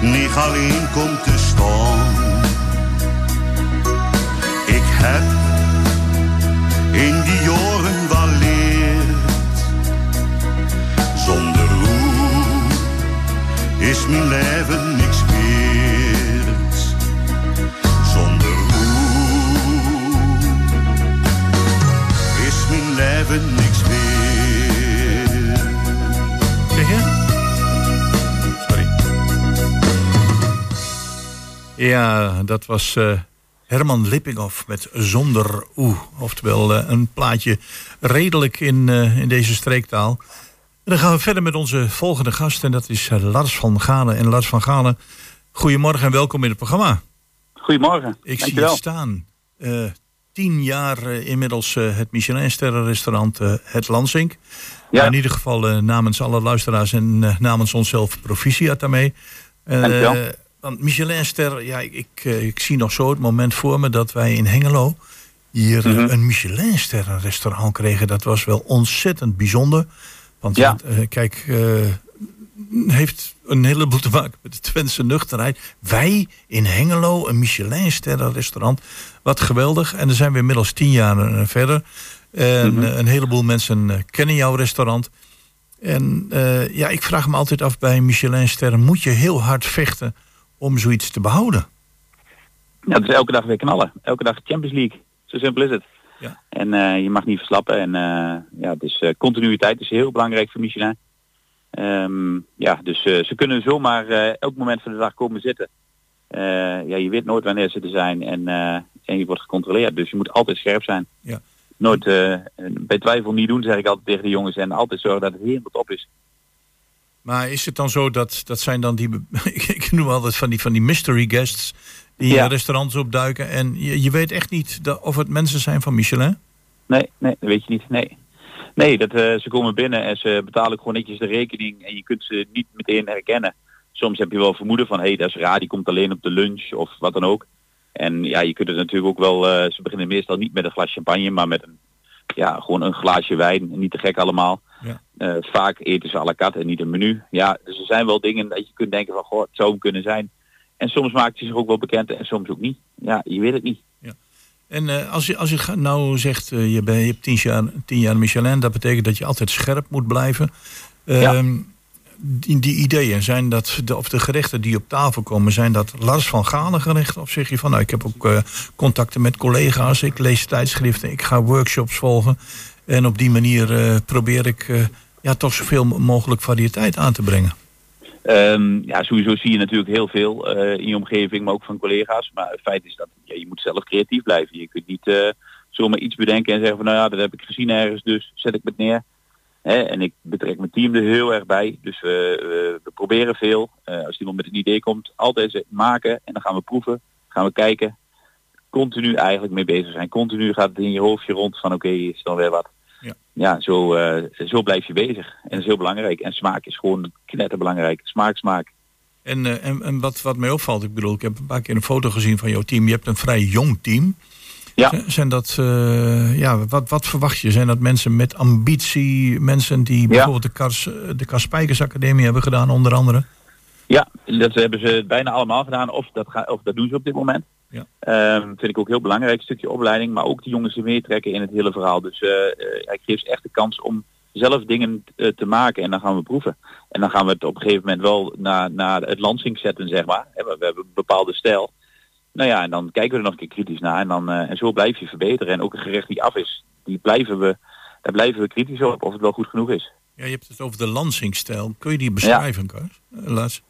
niet alleen komt te staan. Ik heb in die jaren wel is mijn leven Ja, dat was uh, Herman Lippinghoff met Zonder Oe. Oftewel uh, een plaatje redelijk in, uh, in deze streektaal dan gaan we verder met onze volgende gast. En dat is eh, Lars van Galen. En Lars van Galen, goedemorgen en welkom in het programma. Goedemorgen. Ik zie het staan. Eh, tien jaar eh, inmiddels eh, het Michelin-sterrenrestaurant eh, Het Lansink. Ja. Maar in ieder geval eh, namens alle luisteraars en eh, namens onszelf proficiat daarmee. Eh, Dankjewel. Want Michelin-ster, ja, ik, ik, eh, ik zie nog zo het moment voor me dat wij in Hengelo hier eh, Mhm. een Michelin-sterrenrestaurant kregen. Dat was wel ontzettend bijzonder. Want Ja. eh, kijk, eh, heeft een heleboel te maken met de Twentse nuchterheid. Wij in Hengelo, een Michelin-sterrenrestaurant. Wat geweldig. En dan zijn we inmiddels tien jaar verder. En Mhm. een heleboel mensen kennen jouw restaurant. En ja, ik vraag me altijd af bij Michelin-sterren... moet je heel hard vechten om zoiets te behouden? Ja, het is elke dag weer knallen. Elke dag Champions League. Zo simpel is het. Ja. En eh, je mag niet verslappen. En eh, ja, dus eh, continuïteit is heel belangrijk voor Michelin. Ehm, ja, dus ze kunnen zomaar elk moment van de dag komen zitten. Ja, je weet nooit wanneer ze er zijn en, en je wordt gecontroleerd. Dus je moet altijd scherp zijn. Ja. Nooit bij twijfel niet doen, zeg ik altijd tegen de jongens. En altijd zorgen dat het helemaal top is. Maar is het dan zo dat dat zijn dan die... ik noem altijd van die, van die mystery guests... die Ja. in restaurants opduiken... en je, je weet echt niet dat, of het mensen zijn van Michelin? Nee, nee, dat weet je niet. Nee. Nee, dat, eh, ze komen binnen en ze betalen gewoon netjes de rekening en je kunt ze niet meteen herkennen. Soms heb je wel vermoeden van, hé, hey, dat is raar, die komt alleen op de lunch of wat dan ook. En ja, je kunt het natuurlijk ook wel, eh, ze beginnen meestal niet met een glas champagne, maar met een, ja, gewoon een glaasje wijn. Niet te gek allemaal. Ja. Eh, vaak eten ze à la carte en niet een menu. Ja, dus er zijn wel dingen dat je kunt denken van, goh, het zou hem kunnen zijn. En soms maakt hij zich ook wel bekend en soms ook niet. Ja, je weet het niet. En eh, als je, als je nou zegt, eh, je, ben, je hebt tien jaar, tien jaar Michelin... dat betekent dat je altijd scherp moet blijven. Ehm, die, die ideeën, zijn dat de, of de gerechten die op tafel komen... zijn dat Lars van Galen gerechten? Of zeg je van, nou, ik heb ook contacten met collega's... ik lees tijdschriften, ik ga workshops volgen... en op die manier eh, probeer ik eh, ja, toch zoveel mogelijk variëteit aan te brengen. Ehm, ja, sowieso zie je natuurlijk heel veel eh, in je omgeving, maar ook van collega's. Maar het feit is dat ja, je moet zelf creatief blijven. Je kunt niet zomaar iets bedenken en zeggen van nou ja, dat heb ik gezien ergens, dus zet ik het neer. En ik betrek mijn team er heel erg bij. Dus we, we, proberen veel. Als iemand met een idee komt, altijd maken en dan gaan we proeven, gaan we kijken. Continu eigenlijk mee bezig zijn. Continu gaat het in je hoofdje rond van oké, is dan weer wat. Ja. Ja, zo, eh, zo blijf je bezig. En dat is heel belangrijk. En smaak is gewoon knetterbelangrijk. Smaak, smaak. En, eh, en, en wat, wat mij opvalt, ik bedoel, ik heb een paar keer een foto gezien van jouw team. Je hebt een vrij jong team. Ja. Zijn dat, eh, ja, wat, wat verwacht je? Zijn dat mensen met ambitie, mensen die bijvoorbeeld de, Kars, de Kaspijkers Academie hebben gedaan, onder andere? Ja, dat hebben ze bijna allemaal gedaan. Of dat, ga, of dat doen ze op dit moment. Ja. Ehm, vind ik ook heel belangrijk, een stukje opleiding. Maar ook die jongens die meetrekken in het hele verhaal. Dus eh eh, ik geef ze echt de kans om zelf dingen eh, te maken. En dan gaan we proeven. En dan gaan we het op een gegeven moment wel naar, naar het lansing zetten, zeg maar. We, we hebben een bepaalde stijl. Nou ja, en dan kijken we er nog een keer kritisch naar. En, dan, eh, en zo blijf je verbeteren. En ook een gerecht die af is, die blijven we, daar blijven we kritisch op of het wel goed genoeg is. Ja, je hebt het over de Lansingstijl. Kun je die beschrijven? Eh, Lars?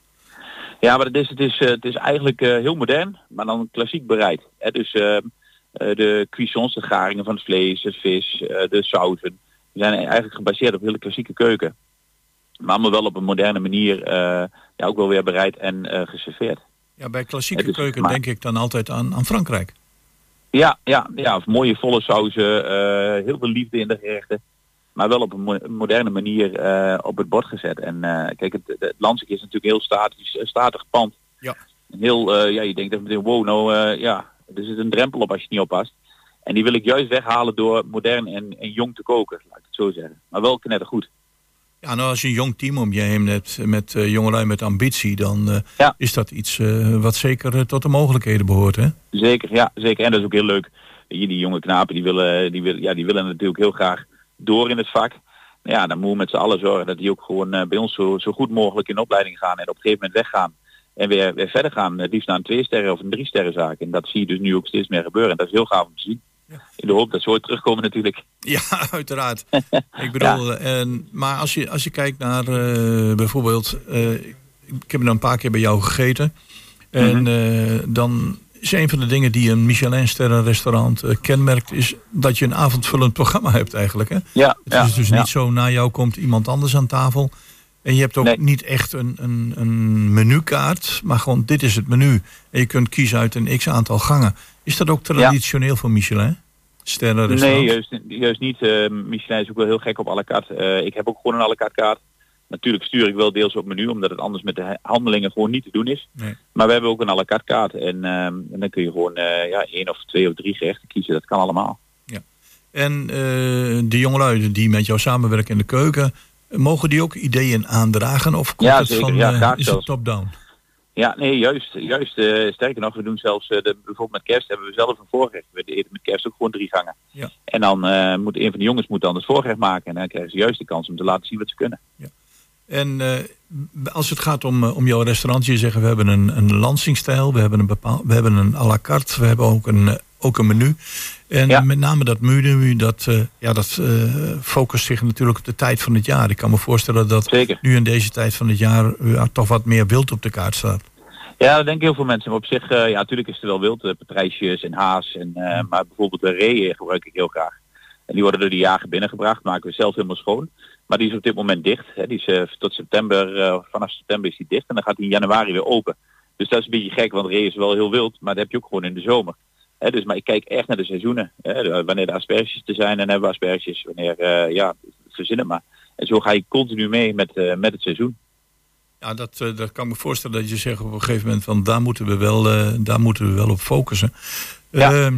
Ja, maar het is, het is, eh, het is eigenlijk eh, heel modern, maar dan klassiek bereid. Hè? Dus eh, de cuissons, de garingen van het vlees, het vis, de sauzen, die zijn eigenlijk gebaseerd op hele klassieke keuken. Maar allemaal wel op een moderne manier, ja, ook wel weer bereid en geserveerd. Ja, bij klassieke keuken maar- denk ik dan altijd aan, aan Frankrijk. Ja, ja, ja, mooie volle sauzen, heel veel liefde in de gerechten. Maar wel op een mo- moderne manier eh, op het bord gezet. En eh, kijk, het, het is natuurlijk heel statisch, statig pand. Ja. En Heel, eh, ja, je denkt even meteen, wow, nou ja, er zit een drempel op als je het niet oppast. En die wil ik juist weghalen door modern en, en jong te koken, laat ik het zo zeggen. Maar wel knettergoed. Ja, nou als je een jong team om je heen hebt met jongelui met ambitie, dan Ja. is dat iets wat zeker tot de mogelijkheden behoort, hè? Zeker, ja, zeker. En dat is ook heel leuk. Je, die jonge knapen die willen, die willen, ja, die willen natuurlijk heel graag door in het vak. Nou Ja, dan moeten we met z'n allen zorgen dat die ook gewoon eh, bij ons zo, zo goed mogelijk in opleiding gaan en op een gegeven moment weggaan. En weer, weer verder gaan, het liefst naar een twee sterren of een drie sterren zaak. En dat zie je dus nu ook steeds meer gebeuren. En dat is heel gaaf om te zien. In de hoop dat ze ooit terugkomen natuurlijk. Ja, uiteraard. ik bedoel, en, maar als je, als je kijkt naar eh, bijvoorbeeld, eh, ik heb er een paar keer bij jou gegeten. En Mhm. eh, dan is een van de dingen die een Michelin-sterren restaurant eh, kenmerkt, is dat je een avondvullend programma hebt eigenlijk. Hè? Ja, Het ja, is dus ja. niet zo, na jou komt iemand anders aan tafel. En je hebt ook Nee. niet echt een, een, een menukaart, maar gewoon dit is het menu. En je kunt kiezen uit een x aantal gangen. Is dat ook traditioneel voor Michelin? Sterren Nee, juist, juist niet. Eh, Michelin is ook wel heel gek op à la carte. Eh, ik heb ook gewoon een à la carte kaart. Natuurlijk stuur ik wel deels op menu, omdat het anders met de handelingen gewoon niet te doen is. Nee. Maar we hebben ook een à la carte kaart. En, ehm, en dan kun je gewoon eh, ja, één of twee of drie gerechten kiezen. Dat kan allemaal. En eh, de jongelui die met jou samenwerken in de keuken, mogen die ook ideeën aandragen? Of komt Ja, het zeker. van, Ja, eh, is het top-down? Ja, nee, juist. juist sterker nog, we doen zelfs, de, bijvoorbeeld met kerst hebben we zelf een voorgerecht. We eten met kerst ook gewoon drie gangen. Ja. En dan moet een van de jongens moet dan het voorgerecht maken. En dan krijgen ze juist de kans om te laten zien wat ze kunnen. En eh, als het gaat om, eh, om jouw restaurant, je zegt we hebben een, een lansingstijl, we hebben een bepaal, we hebben een à la carte, we hebben ook een, eh, ook een menu. En Ja. met name dat menu, dat, ja, dat focust zich natuurlijk op de tijd van het jaar. Ik kan me voorstellen dat Zeker. nu in deze tijd van het jaar ja, toch wat meer wild op de kaart staat. Ja, dat denken heel veel mensen. Maar op zich, ja, natuurlijk is er wel wild. patrijsjes en haas. En, eh, Maar bijvoorbeeld de reeën gebruik ik heel graag. En die worden door de jager binnengebracht. Maken we zelf helemaal schoon. Maar die is op dit moment dicht. Hè. Die is eh, tot september, eh, vanaf september is die dicht. En dan gaat die in januari weer open. Dus dat is een beetje gek, want ree is wel heel wild. Maar dat heb je ook gewoon in de zomer. Hè, dus, maar ik kijk echt naar de seizoenen. Wanneer de asperges te zijn, dan hebben we asperges. Wanneer, eh, ja, verzin het maar. En zo ga je continu mee met, met het seizoen. Ja, dat, eh, dat kan ik me voorstellen dat je zegt op een gegeven moment van daar moeten we wel, daar moeten we wel op focussen. Ja.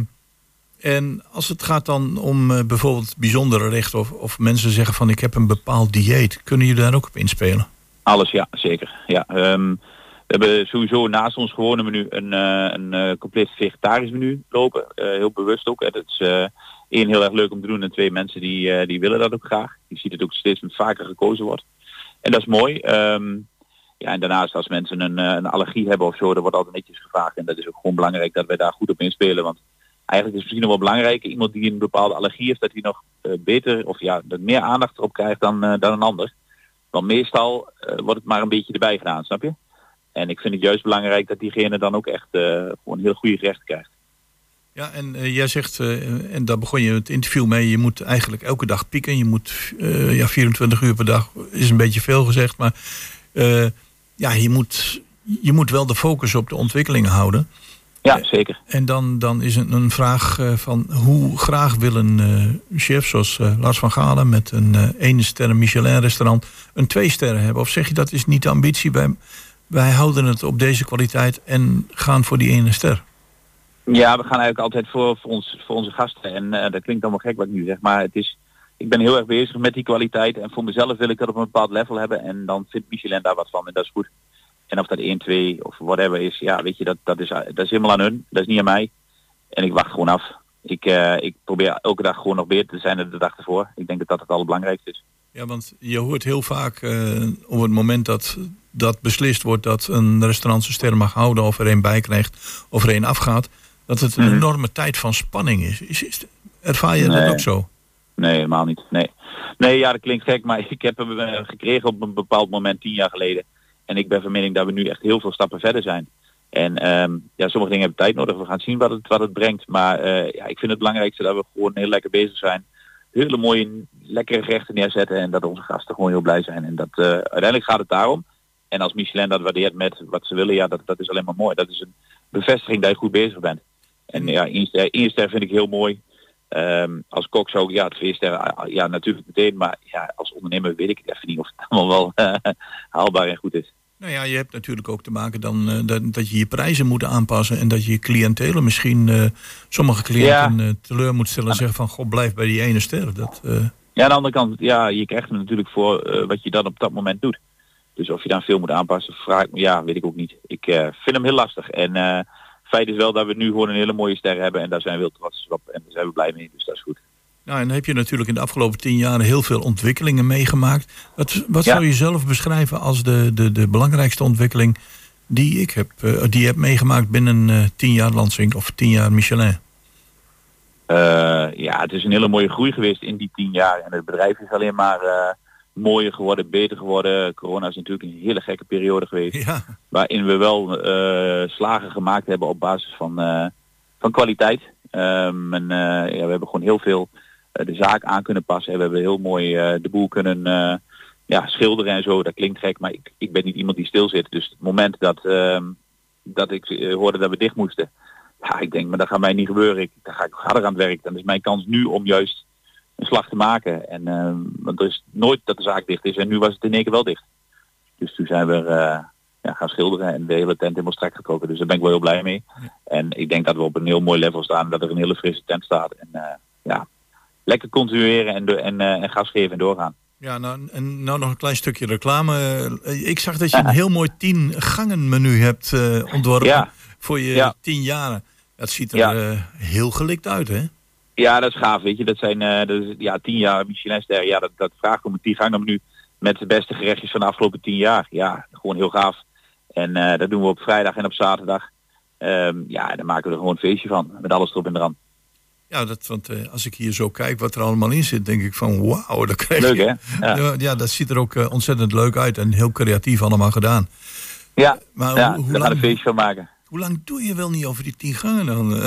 En als het gaat dan om eh, bijvoorbeeld bijzondere rechten of, of mensen zeggen van ik heb een bepaald dieet, kunnen jullie daar ook op inspelen? Alles, ja, zeker. Ja, ehm, we hebben sowieso naast ons gewone menu een, eh, een eh, compleet vegetarisch menu lopen. Heel bewust ook. Dat is één heel erg leuk om te doen en twee mensen die, die willen dat ook graag. Je ziet het ook steeds vaker gekozen wordt. En dat is mooi. Ehm, ja, en daarnaast als mensen een, een allergie hebben of zo, dan wordt altijd netjes gevraagd. En dat is ook gewoon belangrijk dat wij daar goed op inspelen. Want eigenlijk is misschien nog wel belangrijker, iemand die een bepaalde allergie heeft, dat hij nog eh, beter of ja, meer aandacht erop krijgt dan, eh, dan een ander. Want meestal eh, wordt het maar een beetje erbij gedaan, snap je? En ik vind het juist belangrijk dat diegene dan ook echt gewoon heel goede gerechten krijgt. Ja, en jij zegt, en daar begon je het interview mee, je moet eigenlijk elke dag pieken. Je moet, ja, 24 uur per dag is een beetje veel gezegd, maar ja, je moet, je moet wel de focus op de ontwikkelingen houden. Ja, zeker. En dan, dan is het een vraag eh, van hoe graag wil een eh, chef zoals eh, Lars van Galen met een eh ene sterren Michelin restaurant een twee sterren hebben? Of zeg je dat is niet de ambitie, wij, wij houden het op deze kwaliteit en gaan voor die ene ster? Ja, we gaan eigenlijk altijd voor, voor, ons, voor onze gasten. En eh, dat klinkt allemaal gek wat ik nu zeg, maar het is, ik ben heel erg bezig met die kwaliteit. En voor mezelf wil ik dat op een bepaald level hebben. En dan vindt Michelin daar wat van en dat is goed. En of dat 1, 2 of whatever is, ja, weet je, dat, dat, is, dat is helemaal aan hun. Dat is niet aan mij. En ik wacht gewoon af. Ik, eh, ik probeer elke dag gewoon nog beter te zijn dan de dag ervoor. Ik denk dat dat het allerbelangrijkste is. Ja, want je hoort heel vaak eh, op het moment dat, dat beslist wordt dat een restaurant zijn sterren mag houden of er een bij krijgt of er een afgaat, dat het een Mhm. enorme tijd van spanning is. is, is ervaar je Nee. dat ook zo? Nee, helemaal niet. Nee. nee, ja, dat klinkt gek, maar ik heb hem eh, gekregen op een bepaald moment tien jaar geleden. En ik ben van mening dat we nu echt heel veel stappen verder zijn. En ehm, ja, sommige dingen hebben tijd nodig. We gaan zien wat het, wat het brengt. Maar eh, ja, ik vind het belangrijkste dat we gewoon heel lekker bezig zijn. Hele mooie, lekkere gerechten neerzetten. En dat onze gasten gewoon heel blij zijn. En dat eh, uiteindelijk gaat het daarom. En als Michelin dat waardeert met wat ze willen, ja, dat, dat is alleen maar mooi. Dat is een bevestiging dat je goed bezig bent. En ja, één ster, vind ik heel mooi. Ehm, als kok zou ik ja, twee sterren, ah, ja natuurlijk meteen. Maar ja, als ondernemer weet ik het even niet of het allemaal wel eh, haalbaar en goed is. Nou ja, je hebt natuurlijk ook te maken dan eh, dat, dat je je prijzen moet aanpassen en dat je cliëntelen misschien eh, sommige cliënten teleur moet stellen en zeggen van god blijf bij die ene ster. Dat, Ja, aan de andere kant, ja, je krijgt hem natuurlijk voor wat je dan op dat moment doet. Dus of je dan veel moet aanpassen, vraag ik me, ja, weet ik ook niet. Ik vind hem heel lastig. En feit is wel dat we nu gewoon een hele mooie ster hebben en daar zijn we heel trots op en daar zijn we blij mee, dus dat is goed. nou, en dan heb je natuurlijk in de afgelopen tien jaar heel veel ontwikkelingen meegemaakt. Wat, wat Ja. zou je zelf beschrijven als de, de, de belangrijkste ontwikkeling die ik heb, eh, die je hebt meegemaakt binnen eh, tien jaar Lansing of tien jaar Michelin? Eh, ja, het is een hele mooie groei geweest in die tien jaar en het bedrijf is alleen maar mooier geworden, beter geworden. Corona is natuurlijk een hele gekke periode geweest. Ja, waarin we wel eh, slagen gemaakt hebben op basis van, eh, van kwaliteit. Ehm, en eh, ja, we hebben gewoon heel veel de zaak aan kunnen passen. We hebben heel mooi de boel kunnen, ja, schilderen en zo, dat klinkt gek, maar ik, ik ben niet iemand die stil zit. Dus het moment dat, ehm, dat ik hoorde dat we dicht moesten, ja, ik denk, maar dat gaat mij niet gebeuren. Ik, dan ga ik harder aan het werk. Dan is mijn kans nu om juist een slag te maken. En ehm, want er is nooit dat de zaak dicht is. En nu was het in één keer wel dicht. Dus toen zijn we eh, ja, gaan schilderen en de hele tent helemaal strak getrokken. Dus daar ben ik wel heel blij mee. En ik denk dat we op een heel mooi level staan. Dat er een hele frisse tent staat. En eh, ja, lekker continueren en, de, en, en gas geven en doorgaan. Ja, nou, en nou nog een klein stukje reclame. Eh, Ik zag dat je een heel mooi tien gangen menu hebt eh, ontworpen Ja. voor je Ja. tien jaren. Dat ziet er Ja. eh, heel gelikt uit, hè? Ja, dat is gaaf, weet je. Dat zijn eh, dat is, ja, tien jaar Michelinster. Ja, dat, dat vraagt om een tien gangen menu met de beste gerechtjes van de afgelopen tien jaar. Ja, gewoon heel gaaf. En eh, dat doen we op vrijdag en op zaterdag. Ehm, ja, daar maken we er gewoon een feestje van. Met alles erop en eraan. Ja, dat, want eh, als ik hier zo kijk wat er allemaal in zit, denk ik van wauw, dat krijg Leuk je. hè? Ja, Ja. dat ziet er ook ontzettend leuk uit en heel creatief allemaal gedaan. ja, Maar ja hoe, hoe, daar gaan we een feestje van maken. Hoe lang doe je wel niet over die tien gangen dan?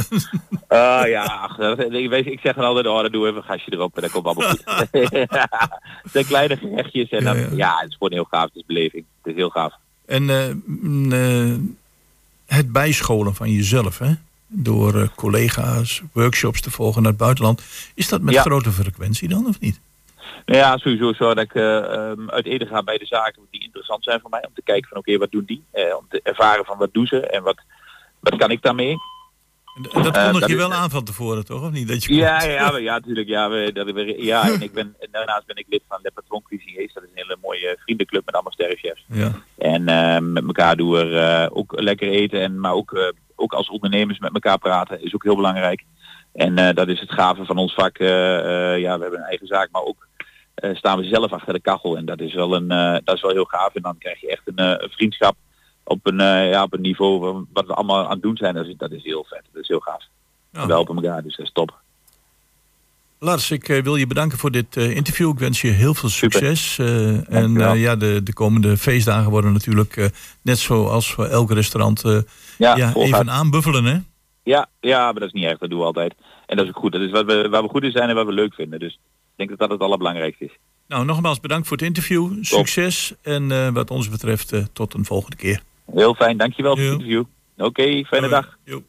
Ah ja, ach, ik, weet, ik zeg dan altijd, oh, dan doe even een gasje erop en dat komt allemaal goed. Zijn kleine gerechtjes en dan, Ja, ja, ja. het is gewoon heel gaaf. Het is beleving. Het is heel gaaf. En eh, mm, eh, het bijscholen van jezelf, hè? door eh, collega's, workshops te volgen naar het buitenland. Is dat met Ja. grote frequentie dan of niet? Nou ja, sowieso zo dat ik ehm, uit eten ga bij de zaken die interessant zijn voor mij. Om te kijken van oké, wat doen die? Eh, om te ervaren van wat doen ze en wat, wat kan ik daarmee? En, dat Eh, kondig je wel aan van tevoren, toch? Of niet? Dat je Ja, komt? ja, ja, natuurlijk. Ja, we, dat we, ja, en ik ben, en daarnaast ben ik lid van Le Patron Cuisiniers. Dat is een hele mooie vriendenclub met allemaal sterrenchefs. ja. En met elkaar doen we ook lekker eten. En, maar ook, ook als ondernemers met elkaar praten is ook heel belangrijk. En dat is het gave van ons vak. ja, we hebben een eigen zaak, maar ook eh, staan we zelf achter de kachel. En dat is wel, een, eh, dat is wel heel gaaf. En dan krijg je echt een, eh, vriendschap op een, ja, op een niveau van wat we allemaal aan het doen zijn. Dat is, dat is heel vet. Dat is heel gaaf. Ja. We helpen elkaar, dus dat is top. Lars, ik wil je bedanken voor dit interview. Ik wens je heel veel succes. en ja, de, de komende feestdagen worden natuurlijk net zoals voor elk restaurant Ja, ja, even aanbuffelen. Hè? Ja, ja, maar dat is niet erg. Dat doen we altijd. En dat is ook goed. Dat is wat we, waar we goed in zijn en wat we leuk vinden. Dus denk dat dat het allerbelangrijkste is. Nou, nogmaals bedankt voor het interview. Succes. En eh, wat ons betreft, eh, tot een volgende keer. Heel fijn. Dankjewel voor het interview. Oké, fijne dag. Jo.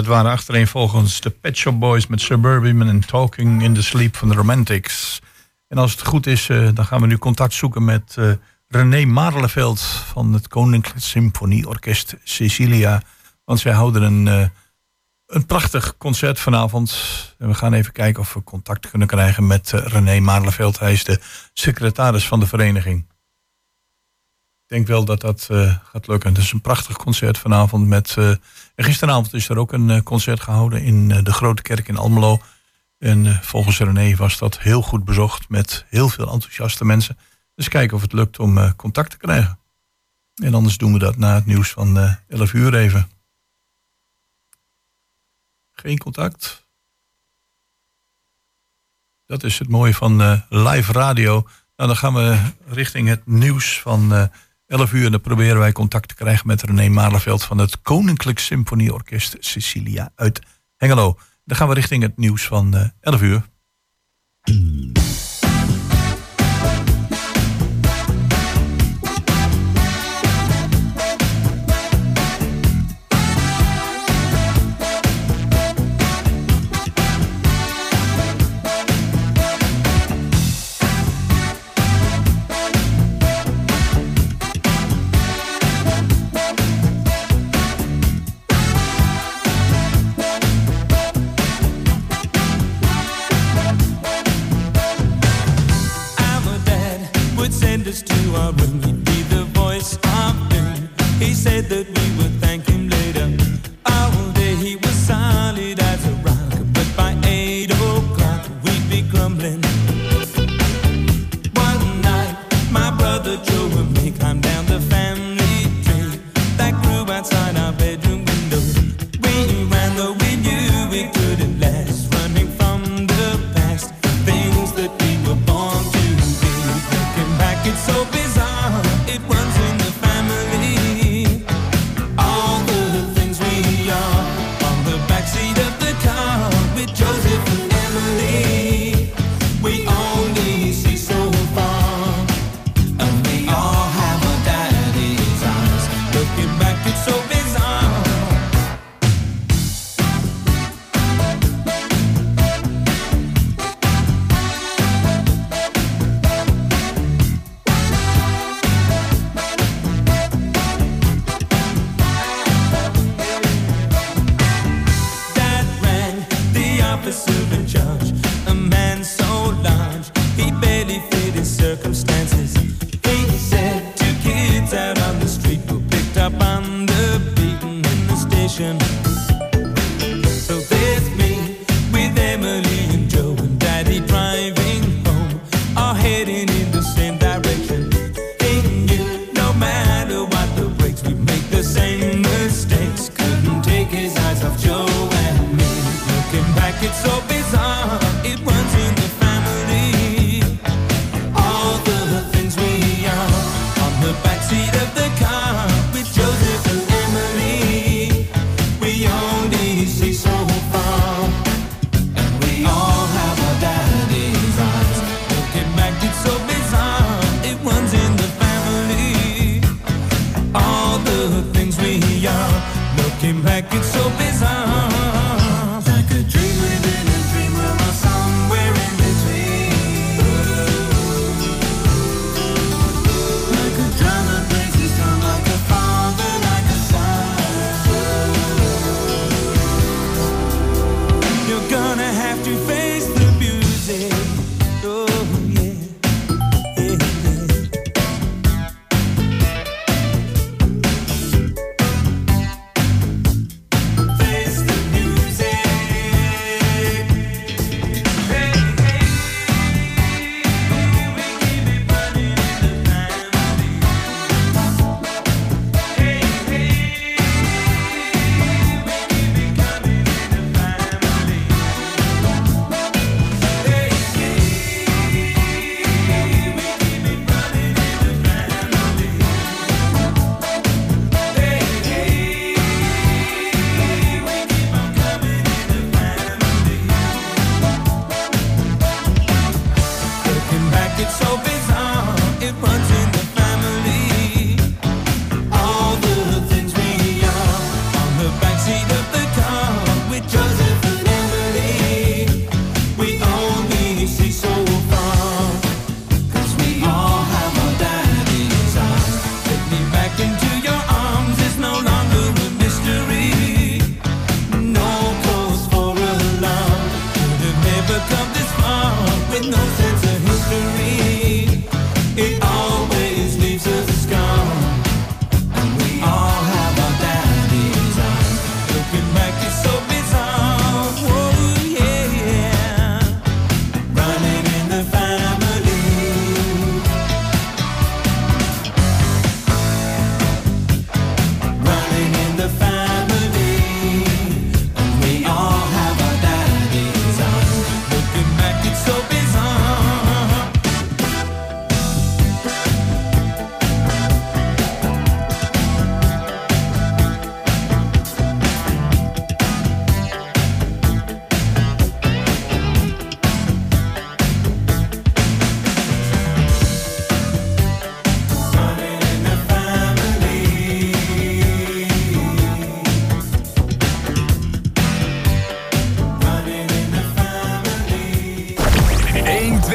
Dat waren achtereenvolgens de Pet Shop Boys met Suburban en Talking in the Sleep van de Romantics. En als het goed is, eh, dan gaan we nu contact zoeken met eh, René Marleveld van het Koninklijk Symfonieorkest Cecilia. Want zij houden een, eh, een prachtig concert vanavond. En we gaan even kijken of we contact kunnen krijgen met René Marleveld. Hij is de secretaris van de vereniging. Denk wel dat dat eh, gaat lukken. Het is een prachtig concert vanavond. Met, eh, gisteravond is er ook een eh, concert gehouden in de Grote Kerk in Almelo. En volgens René was dat heel goed bezocht met heel veel enthousiaste mensen. Dus kijken of het lukt om contact te krijgen. En anders doen we dat na het nieuws van eh 11 uur even. Geen contact. Dat is het mooie van live radio. Nou, dan gaan we richting het nieuws van 11 uur. En dan proberen wij contact te krijgen met René Malerveld van het Koninklijk Symfonieorkest Sicilia uit Hengelo. Dan gaan we richting het nieuws van eh 11 uur.